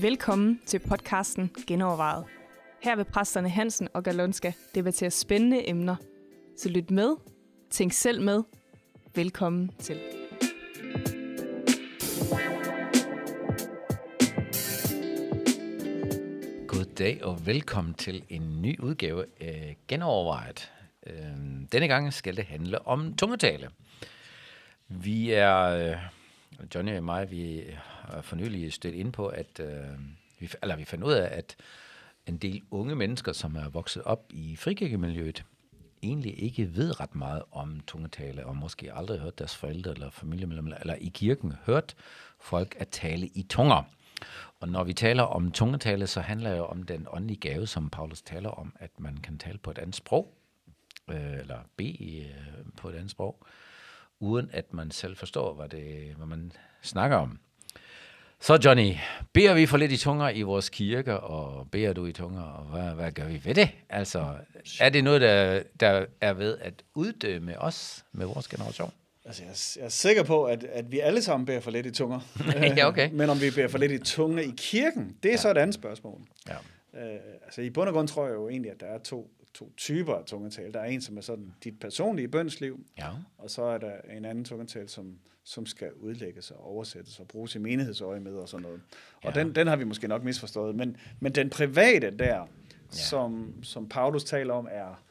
Velkommen til podcasten Genovervejet. Her vil præsterne Hansen og Galonska debattere spændende emner. Så lyt med, tænk selv med. Velkommen til. Goddag og velkommen til en ny udgave af Genovervejet. Øhm, denne gang skal det handle om tungetale. Vi er, øh, Johnny og mig, vi har for nylig stødt ind på, at øh, vi, eller vi fandt ud af, at en del unge mennesker, som er vokset op i frikirkemiljøet, egentlig ikke ved ret meget om tungetale, og måske aldrig hørt deres forældre eller familiemedlemmer, eller i kirken hørt folk at tale i tunger. Og når vi taler om tungetale, så handler det jo om den åndelige gave, som Paulus taler om, at man kan tale på et andet sprog, øh, eller bede øh, på et andet sprog, uden at man selv forstår, hvad, det, hvad man snakker om. Så Johnny, beder vi for lidt i tunger i vores kirker, og beder du i tunger, og hvad, hvad gør vi ved det? Altså, er det noget, der, der er ved at uddømme os med vores generation? Altså, jeg, er, jeg er sikker på, at, at vi alle sammen beder for lidt i tunger. ja, okay. Men om vi beder for lidt i tunger i kirken, det er ja. så et andet spørgsmål. Ja. Øh, altså, i bund og grund tror jeg jo egentlig, at der er to, to typer af tungetal. Der er en, som er sådan dit personlige bønsliv, Ja. og så er der en anden tungetal, som, som skal udlægges og oversættes og bruges i menighedsøje med og sådan noget. Og Ja. den, den har vi måske nok misforstået. Men, men den private der, ja. som, som Paulus taler om, er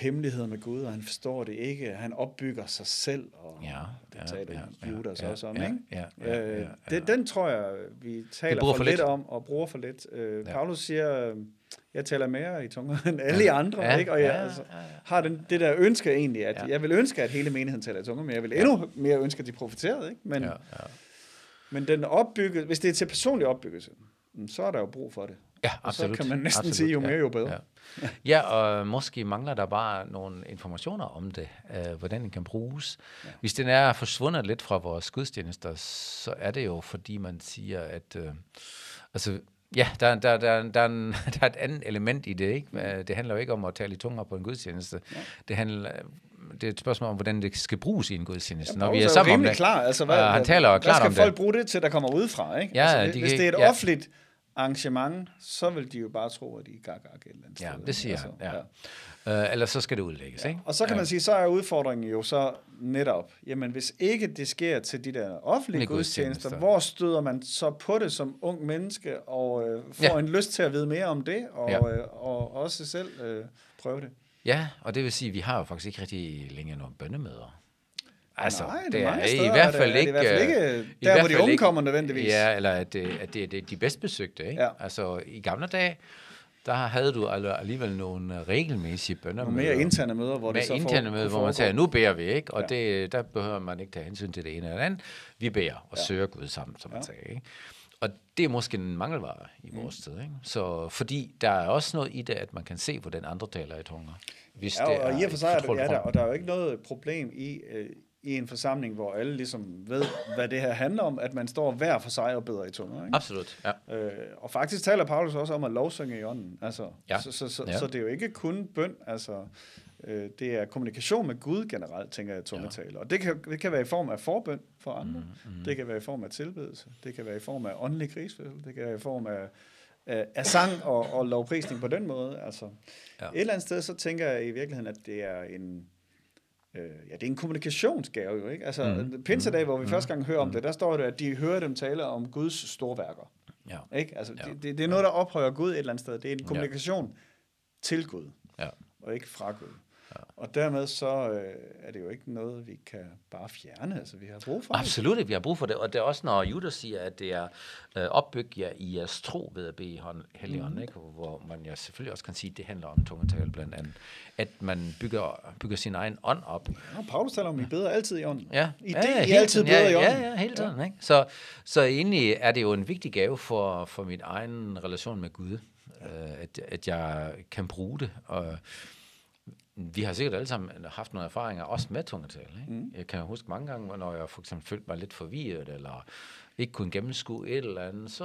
hemmeligheder med Gud, og han forstår det ikke. Han opbygger sig selv, og Ja, det ja, taler ja, Judas ja, også om, ja, ikke? ja, ja, Øh, ja, Den, den tror jeg, vi taler for, for lidt lidt. om, og bruger for lidt. Øh, Ja. Paulus siger, øh, jeg taler mere i tunger end alle ja. andre, Ja, ikke? Og jeg ja, altså, ja, ja. har den, det der ønske egentlig, at Ja. jeg vil ønske, at hele menigheden taler i tunger, men jeg vil endnu mere ønske, at de profiterede, ikke? Men, Ja, ja. men den opbygget, hvis det er til personlig opbyggelse, mm, så er der jo brug for det. Ja, Og så absolut. kan man næsten absolut. sige, jo mere, ja, jo bedre. Ja. ja, og måske mangler der bare nogle informationer om det, øh, hvordan den kan bruges. Ja. Hvis den er forsvundet lidt fra vores gudstjenester, så er det jo, fordi man siger, at... Øh, altså, ja, der, der, der, der, er en, der er et andet element i det, ikke? Øh, Det handler jo ikke om at tale i tunger på en gudstjeneste. Ja. Det handler... Det er et spørgsmål om, hvordan det skal bruges i en gudstjeneste. Når vi er Paulus sammen om det. klar. Altså, hvad, Og han taler jo klart skal om folk det. bruge det til, der kommer udefra? Ikke? Ja, altså, de hvis det er et ja. offentligt arrangement, så vil de jo bare tro, at de er gag et eller andet Ja, sted. det siger altså, han. Ja. Øh, ellers så skal det udlægges, ikke? Og så kan man sige, så er udfordringen jo så netop, jamen hvis ikke det sker til de der offentlige gudstjenester, hvor støder man så på det som ung menneske, og øh, får Ja. en lyst til at vide mere om det, og, Ja. øh, og også selv øh, prøve det? Ja, og det vil sige, at vi har jo faktisk ikke rigtig længere nogen bønnemøder. Altså, Nej, det er er mange i steder, hvert er det- fald er det i ikke... hvert fald ikke øh, der, i hvert hvor de unge ikke- kommer nødvendigvis. Ja, eller at det, at det, er de bedst besøgte, ikke? Ja. Altså, i gamle dage, der havde du alligevel nogle øh, regelmæssige bønner. Og mere interne møder, hvor det så interne møder, hvor man siger, nu beder vi, ikke? Og Ja. det, der behøver man ikke tage hensyn til det ene eller andet. Vi beder og Ja. søger Gud sammen, som man Ja. sagde, ikke? Og det er måske en mangelvare i Mm. vores tid, ikke? Så, fordi der er også noget i det, at man kan se, hvordan andre taler i tunger. Hvis Ja, det og, og i og for sig er et det, ja, der, og der er jo ikke noget problem i, øh, i en forsamling, hvor alle ligesom ved, hvad det her handler om, at man står hver for sig og beder i tunger. Ikke? Absolut, ja. Øh, og faktisk taler Paulus også om at lovsynge i ånden. Altså, Ja. så, så, så, Ja. så det er jo ikke kun bøn, altså, øh, det er kommunikation med Gud generelt, tænker jeg, tungetale. Og det kan, det kan være i form af forbøn for andre, mm, mm. det kan være i form af tilbedelse, det kan være i form af åndelig krigsførsel, det kan være i form af, af, af sang og, og lovprisning på den måde. Altså, Ja. ja. Et eller andet sted, så tænker jeg i virkeligheden, at det er en, øh, ja, det er en kommunikationsgave jo, ikke? Altså, mm. Pinsedag, hvor vi mm. første gang hører om det, der står det, at de hører dem tale om Guds storværker. ja. Ikke? Altså, Ja. det, det, det er noget, der ophøjer Gud et eller andet sted. Det er en kommunikation ja. til Gud, Ja. og ikke fra Gud. Og dermed så øh, er det jo ikke noget, vi kan bare fjerne. Altså, vi har brug for. Absolut, vi har brug for det. Og det er også, når Judas siger, at det er øh, opbygget jer i jeres tro ved at bede Helligånden, mm. ikke? hvor man ja selvfølgelig også kan sige, at det handler om tungetale blandt andet. At man bygger, bygger sin egen ånd op. Ja, Paulus taler om, at I beder altid i ånden. Ja, I det, ja, I altid tiden. beder ja, i ånden. Ja, ja, hele tiden. Ja. Ikke? Så, så egentlig er det jo en vigtig gave for, for min egen relation med Gud, øh, at, at jeg kan bruge det. Og vi har sikkert alle sammen haft nogle erfaringer, også med tungetale. Ikke? Mm. Jeg kan huske mange gange, når jeg for eksempel følte mig lidt forvirret, eller ikke kunne gennemskue et eller andet, så,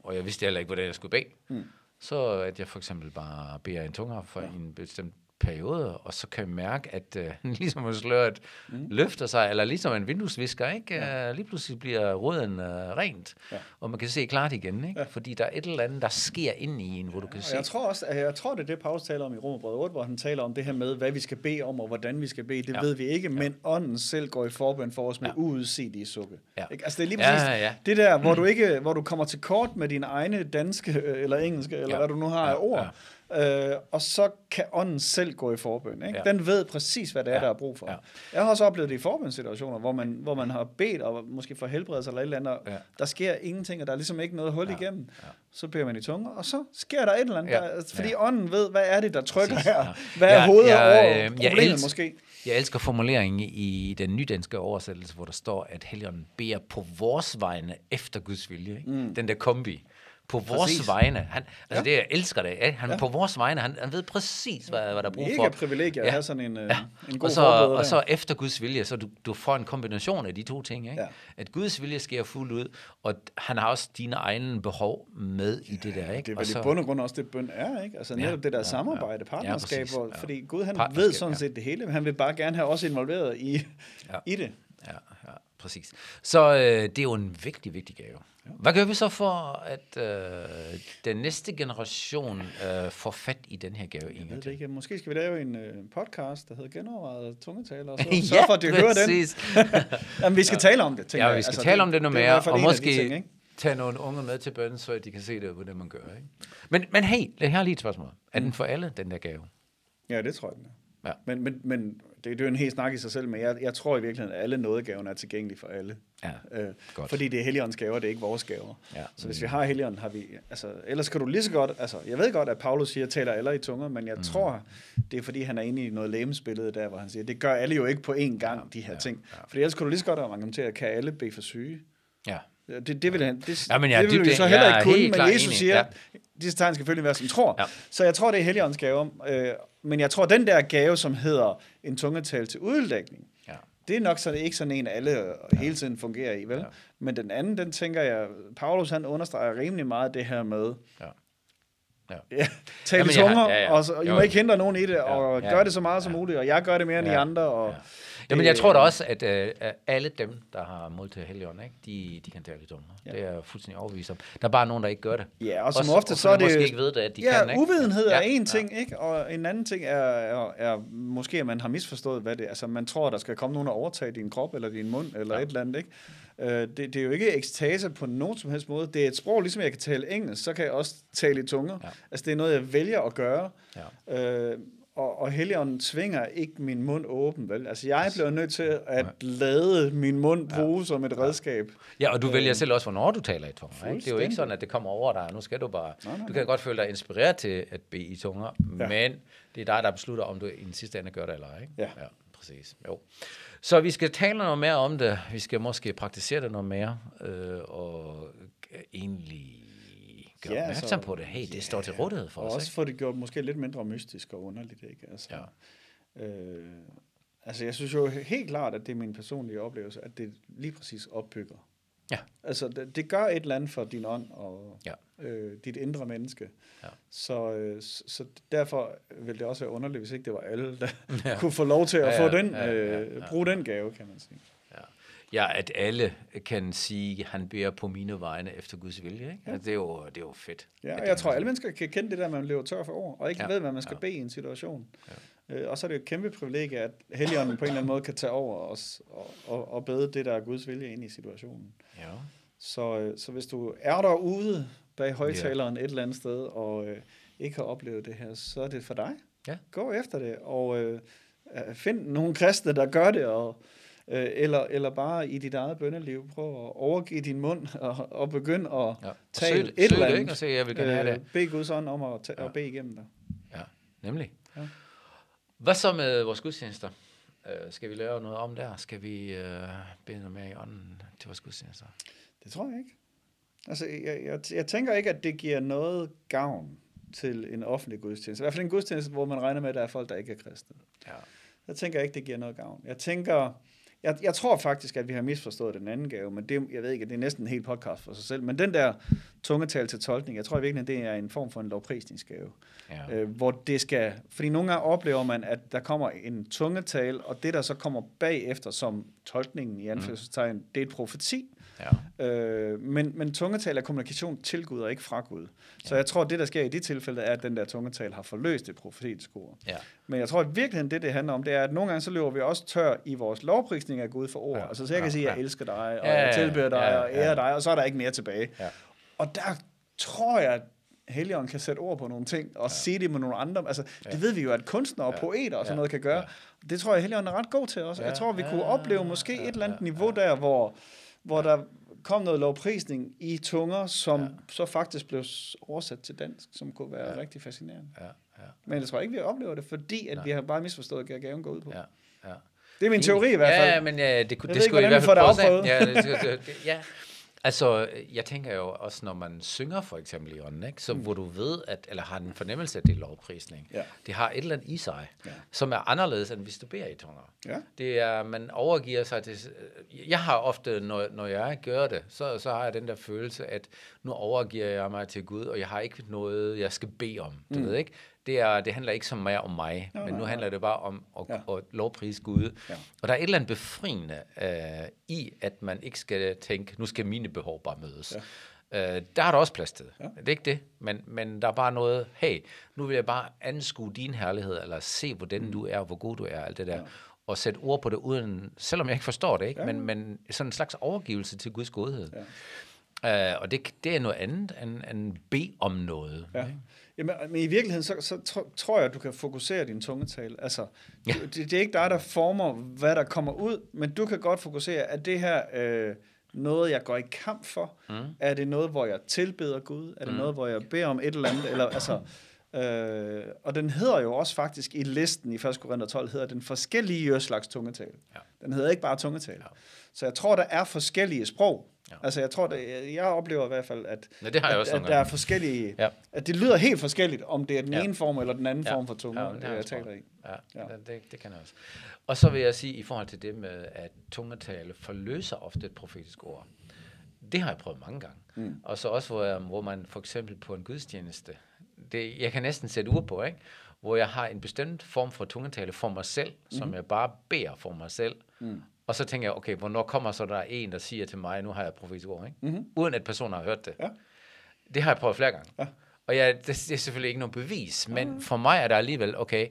og jeg vidste heller ikke, hvordan jeg skulle bede, mm. så at jeg for eksempel bare beder en tunger for ja. en bestemt perioder, og så kan jeg mærke, at uh, ligesom at sløret mm. løfter sig, eller ligesom en vinduesvisker, ikke? Ja. Uh, lige pludselig bliver røden uh, rent, ja. og man kan se klart igen, ikke? Ja. fordi der er et eller andet, der sker ind i en, hvor du kan ja, se. Jeg tror også, at jeg tror, det er det, Paulus taler om i Romerbrevet 8, hvor han taler om det her med, hvad vi skal bede om, og hvordan vi skal bede. Det ja. ved vi ikke, men ja. ånden selv går i forbøn for os med ja. uudsigelige sukke. Ja. Ikke? Altså det er lige præcis ja, ja. det der, hvor du ikke, hvor du kommer til kort med dine egne danske, eller engelske, eller ja. hvad du nu har af ord, ja Øh, og så kan ånden selv gå i forbøn. Ikke? Ja. Den ved præcis, hvad det er, ja. der er brug for. Ja. Jeg har også oplevet det i forbønssituationer, hvor man, hvor man har bedt, og måske for helbredelse eller et eller andet, ja. der sker ingenting, og der er ligesom ikke noget hul ja. igennem. Ja. Så beder man i tunger, og så sker der et eller andet, ja. der, fordi ja. ånden ved, hvad er det, der trykker præcis. her? Hvad er ja, hovedet ja, over øh, problemet jeg måske? Jeg elsker formuleringen i den nydanske oversættelse, hvor der står, at Helligånden beder på vores vegne efter Guds vilje. Ikke? Mm. Den der kombi på præcis. vores vegne. Han, altså ja. det, jeg elsker det. Ikke? Han ja. på vores vegne, han, han ved præcis, hvad, hvad der er brug for. Mega privilegier ja. at have sådan en, ja. en god og så, og så efter Guds vilje, så du, du får en kombination af de to ting. Ikke? Ja. At Guds vilje sker fuldt ud, og han har også dine egne behov med i det der. Ikke? Det er vel så, i bund og grund også det, bøn er. Ikke? Altså netop ja, det der ja, samarbejde, partnerskab, ja, ja. fordi Gud han ved sådan set det hele, men han vil bare gerne have os involveret i, ja. i det. Ja, ja, præcis. Så øh, det er jo en vigtig, vigtig gave. Hvad gør vi så for, at øh, den næste generation øh, får fat i den her gave? Jeg ved det ikke. Måske skal vi lave en øh, podcast, der hedder Genovervejet Tungetaler, og så ja, sørge for, at de hører den. Jamen, vi skal tale om det, Ja, vi skal altså, tale om det noget mere, og måske ting, ikke? tage nogle unge med til bønnen, så de kan se det, hvordan man gør. Ikke? Men, men hey, jeg har lige et spørgsmål. Er mm. den for alle, den der gave? Ja, det tror jeg, den er. Ja. Men, men, men det, det er jo en helt snak i sig selv, men jeg, jeg tror i virkeligheden, at alle nådegaverne er tilgængelige for alle. Ja, øh, godt. Fordi det er Helligåndens gaver, det er ikke vores gaver. Ja. Så hvis vi har Helligånden, har vi... Altså, ellers kan du lige så godt... Altså, jeg ved godt, at Paulus siger, taler alle i tunger, men jeg mm. tror, det er fordi, han er inde i noget lægemsbillede der, hvor han siger, det gør alle jo ikke på én gang, de her ja, ting. Ja. Fordi ellers kan du lige så godt argumentere, kan alle bede for syge? Ja. Det, det vil han, det, ja, men ja, det vil vi så heller ikke kunne, men Jesus enig. siger, ja. disse tegn skal selvfølgelig være, som tror. Ja. Så jeg tror, det er Helligåndens gave. Øh, men jeg tror, den der gave, som hedder en tungetal til uddækning, ja. det er nok så det er ikke sådan en, alle ja. hele tiden fungerer i, vel? Ja. Men den anden, den tænker jeg, Paulus han understreger rimelig meget det her med, ja. Ja. Ja, tal i tunger, ja, ja. og så, I må ikke hindre nogen i det, og ja, gør det så meget ja, som muligt, og jeg gør det mere end ja, I andre. Og, ja. Jamen, jeg tror da også, at uh, alle dem, der har modtaget Helligånden, ikke, de, de kan tale i tunger. Ja. Det er jeg fuldstændig overbevist om. Der er bare nogen, der ikke gør det. Ja, og som også, ofte så er det... måske ikke ved det, at de ja, kan, ikke? uvidenhed er ja. en ting, ja. ikke? Og en anden ting er, er, er, måske, at man har misforstået, hvad det er. Altså, man tror, der skal komme nogen og overtage din krop, eller din mund, eller ja. et eller andet, ikke? Uh, det, det er jo ikke ekstase på nogen som helst måde. Det er et sprog, ligesom jeg kan tale engelsk, så kan jeg også tale i tunger. Ja. Altså, det er noget, jeg vælger at gøre. Ja. Uh, og, og Helligånden tvinger ikke min mund åben, vel? Altså, jeg bliver nødt til at lade min mund bruge ja. som et redskab. Ja, og du vælger øh, selv også, hvornår du taler i tunger. Ikke? Det er jo ikke sådan, at det kommer over dig. Nu skal du bare... Nej, nej, du kan nej. godt føle dig inspireret til at bede i tunger, ja. men det er dig, der beslutter, om du i den sidste ende gør det eller ej. Ikke? Ja. ja. Præcis. Jo. Så vi skal tale noget mere om det. Vi skal måske praktisere det noget mere, øh, og egentlig gøre ja, opmærksom altså, på det. Hey, det ja, står til rådighed for og os. Og også få det gjort måske lidt mindre mystisk og underligt. Ikke? Altså, ja. øh, altså, jeg synes jo helt klart, at det er min personlige oplevelse, at det lige præcis opbygger. Ja. Altså, det, det gør et eller andet for din ånd og ja. øh, dit indre menneske. Ja. Så, øh, så derfor vil det også være underligt, hvis ikke det var alle, der ja. kunne få lov til at ja, ja, få den, ja, ja, ja, ja. bruge den gave, kan man sige. Ja, at alle kan sige, at han beder på mine vegne efter Guds vilje. Ikke? Ja. Altså, det, er jo, det er jo fedt. Ja, og jeg tror, alle mennesker kan kende det der, at man lever tør for ord, og ikke ja. ved, hvad man skal ja. bede i en situation. Ja. Øh, og så er det jo et kæmpe privilegie, at Helligånden på en eller anden måde kan tage over os og, og, og bede det, der er Guds vilje ind i situationen. Ja. Så, øh, så hvis du er derude bag højtaleren ja. et eller andet sted, og øh, ikke har oplevet det her, så er det for dig. Ja. Gå efter det, og øh, find nogle kristne, der gør det, og øh, eller, eller bare i dit eget bønneliv, prøv at overgive din mund og, og begynde at ja. tale søg, et eller andet. og se, jeg vil gerne have det. Øh, bed Guds ånd om at, ta- ja. at bede igennem dig. Ja, nemlig. Ja. Hvad så med vores gudstjenester? Uh, skal vi lave noget om der? Skal vi uh, bede noget mere i ånden til vores gudstjenester? Det tror jeg ikke. Altså, jeg, jeg, jeg tænker ikke, at det giver noget gavn til en offentlig gudstjeneste. I hvert fald en gudstjeneste, hvor man regner med, at der er folk, der ikke er kristne. Ja. Jeg tænker ikke, det giver noget gavn. Jeg tænker, jeg, jeg tror faktisk, at vi har misforstået den anden gave, men det, jeg ved ikke, det er næsten en hel podcast for sig selv. Men den der tungetal til tolkning, jeg tror i virkeligheden, det er en form for en lovprisningsgave. Ja. Øh, hvor det skal, fordi nogle gange oplever man, at der kommer en tungetal, og det der så kommer bagefter som tolkningen i anførselstegn, det er et profeti. Ja. Øh, men, men tungetal er kommunikation til Gud og ikke fra Gud. Så jeg tror, det der sker i de tilfælde, er, at den der tungetal har forløst det profetiske ord. Ja. Men jeg tror at virkeligheden, det det handler om, det er, at nogle gange så løber vi også tør i vores lovprisning af Gud for ord. Ja. Altså så jeg kan Ja. sige, at jeg Ja. elsker dig, og Ja, ja, jeg tilbeder dig, ja, og ærer ja. dig, og så er der ikke mere tilbage. Ja. Og der tror jeg, at Helligånden kan sætte ord på nogle ting, og ja. sige det med nogle andre. Altså, ja. det ved vi jo, at kunstnere og Ja. poeter og sådan Ja. noget kan gøre. Ja. Det tror jeg, Helligånden er ret god til også. Ja. Jeg tror, vi Ja, kunne ja, opleve ja, måske ja, et eller andet ja, niveau der, hvor, hvor der kom noget lovprisning i tunger, som Ja. så faktisk blev oversat til dansk, som kunne være rigtig fascinerende. Ja. Ja. Men jeg tror ikke, vi oplever det, fordi at Nej. vi har bare misforstået, hvad gaven går ud på. Ja. Ja. Det er min teori i hvert fald. Ja, men ja, det, kunne, Jeg det ved ikke, skulle i hvert fald afprøvet. Ja, det, det, det, ja. Altså, jeg tænker jo også, når man synger for eksempel i ånden, ikke? så mm. hvor du ved, at, eller har en fornemmelse af det er lovprisning, Ja. det har et eller andet i sig, Ja. som er anderledes, end hvis du beder i tunger. Ja. Det er, man overgiver sig til, jeg har ofte, når, når jeg gør det, så, så har jeg den der følelse, at nu overgiver jeg mig til Gud, og jeg har ikke noget, jeg skal bede om, du mm. ved ikke? Det, er, det handler ikke så meget om mig, Nå, men nej, nu nej. handler det bare om at, Ja. ja. at lovprise Gud. Ja. Og der er et eller andet befriende øh, i, at man ikke skal tænke, nu skal mine behov bare mødes. Ja. Øh, der er der også plads til. Ja. Ja. Det er ikke det, men, men der er bare noget, hey, nu vil jeg bare anskue din herlighed, eller se, hvordan mm. du er, hvor god du er, alt det der. Ja. Og sætte ord på det, uden, selvom jeg ikke forstår det, ikke? Ja. Men, men sådan en slags overgivelse til Guds godhed. Ja. Uh, og det, det er noget andet end, end bede om noget. Ja. ikke? Jamen, men i virkeligheden, så, så tro, tror jeg, at du kan fokusere din tungetal. Altså, Ja. ja. det, det er ikke dig, der former, hvad der kommer ud, men du kan godt fokusere, er det her øh, noget, jeg går i kamp for? Mm. Er det noget, hvor jeg tilbeder Gud? Er det mm. noget, hvor jeg beder om et eller andet? Eller, altså, øh, og den hedder jo også faktisk i listen i 1. Korinther 12, hedder den forskellige slags tungetal. Ja. Den hedder ikke bare tungetal. Ja. Så jeg tror, der er forskellige sprog. Ja. Altså, jeg tror, det, jeg oplever i hvert fald, at, Ja, det har jeg at, også at der er forskellige Ja. at det lyder helt forskelligt, om det er den Ja. ene form eller den anden Ja. form for tunge, Ja, det har jeg jeg taler i. Ja, Ja. ja. Det, det, det kan jeg også. Og så vil jeg sige, i forhold til det med, at tungetale forløser ofte et profetisk ord. Det har jeg prøvet mange gange. Mm. Og så også, hvor, jeg, hvor man for eksempel på en gudstjeneste, det, jeg kan næsten sætte ord på, ikke? hvor jeg har en bestemt form for tungetale for mig selv, mm. som jeg bare beder for mig selv. Mm. Og så tænker jeg, okay, hvornår kommer så der en, der siger til mig, nu har jeg et profetisk ord, ikke? Mm-hmm. uden at personen har hørt det. Ja. Det har jeg prøvet flere gange. Ja. Og jeg, det, det er selvfølgelig ikke noget bevis, men for mig er der alligevel, okay,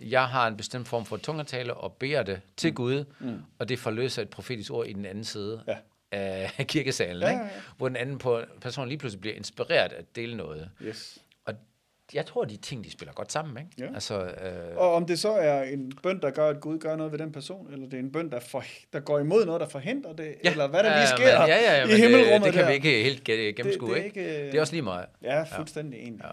jeg har en bestemt form for tungetale og beder det til mm. Gud, mm. og det forløser et profetisk ord i den anden side Ja. af kirkesalen, Ja, ikke? ja, ja. hvor den anden på, person lige pludselig bliver inspireret at dele noget. Yes. Jeg tror, de ting, de spiller godt sammen. Ikke? Ja. Altså, øh, Og om det så er en bøn, der gør, at Gud gør noget ved den person, eller det er en bøn, der, for, der går imod noget, der forhindrer det, ja. eller hvad der lige sker ja, ja, ja, i men himmelrummet det, det kan der. vi ikke helt gennemskue. det er ikke? ikke, øh, det er også lige meget. Ja, fuldstændig ja. enig. Ja.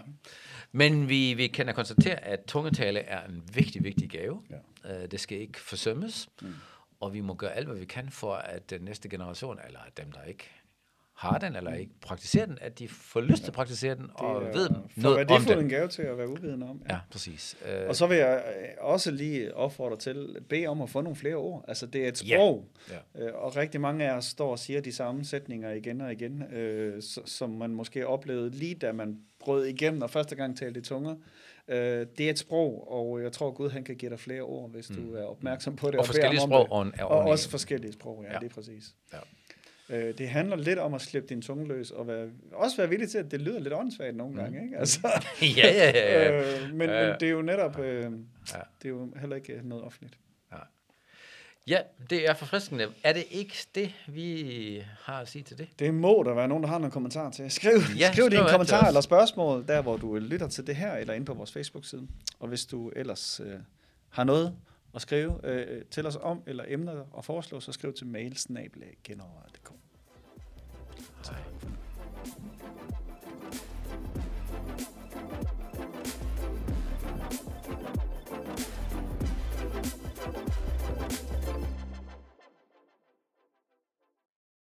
Men vi, vi kan da konstatere, at tungetale er en vigtig, vigtig gave. Ja. Uh, det skal ikke forsømmes. Mm. Og vi må gøre alt, hvad vi kan for, at den næste generation, eller dem, der ikke har den, eller ikke praktiserer den, at de får lyst til at praktisere den, og Det er ved for noget om værdifuld den. en gave til at være uvidende om. Ja, præcis. Uh, Og så vil jeg øh, også lige opfordre til at bede om at få nogle flere ord. Altså, det er et Ja. sprog, Ja. øh, og rigtig mange af os står og siger de samme sætninger igen og igen, øh, som man måske oplevede lige da man brød igennem og første gang talte i tunger. Øh, det er et sprog, og jeg tror Gud han kan give dig flere ord, hvis du er opmærksom på det. Mm. Og beder forskellige sprog det. og Og ordentlige. også forskellige sprog, ja, Ja. ja. det er præcis. Ja. Øh, det handler lidt om at slippe din tunge løs, og være, også være villig til, at det lyder lidt åndssvagt nogle gange. Ikke? Altså, ja, ja, ja. ja. øh, men, Ja. men det er jo netop, øh, Ja. det er jo heller ikke noget offentligt. ja, det er forfriskende. Er det ikke det, vi har at sige til det? Det må der være nogen, der har nogle kommentarer til. Skriv, Ja, ja, skriv skriv kommentarer os. eller spørgsmål, der hvor du lytter til det her, eller inde på vores Facebook-side. Og hvis du ellers øh, har noget at skrive øh, til os om, eller emner og foreslå, så skriv til mailsnabelag.genovervejet.dk.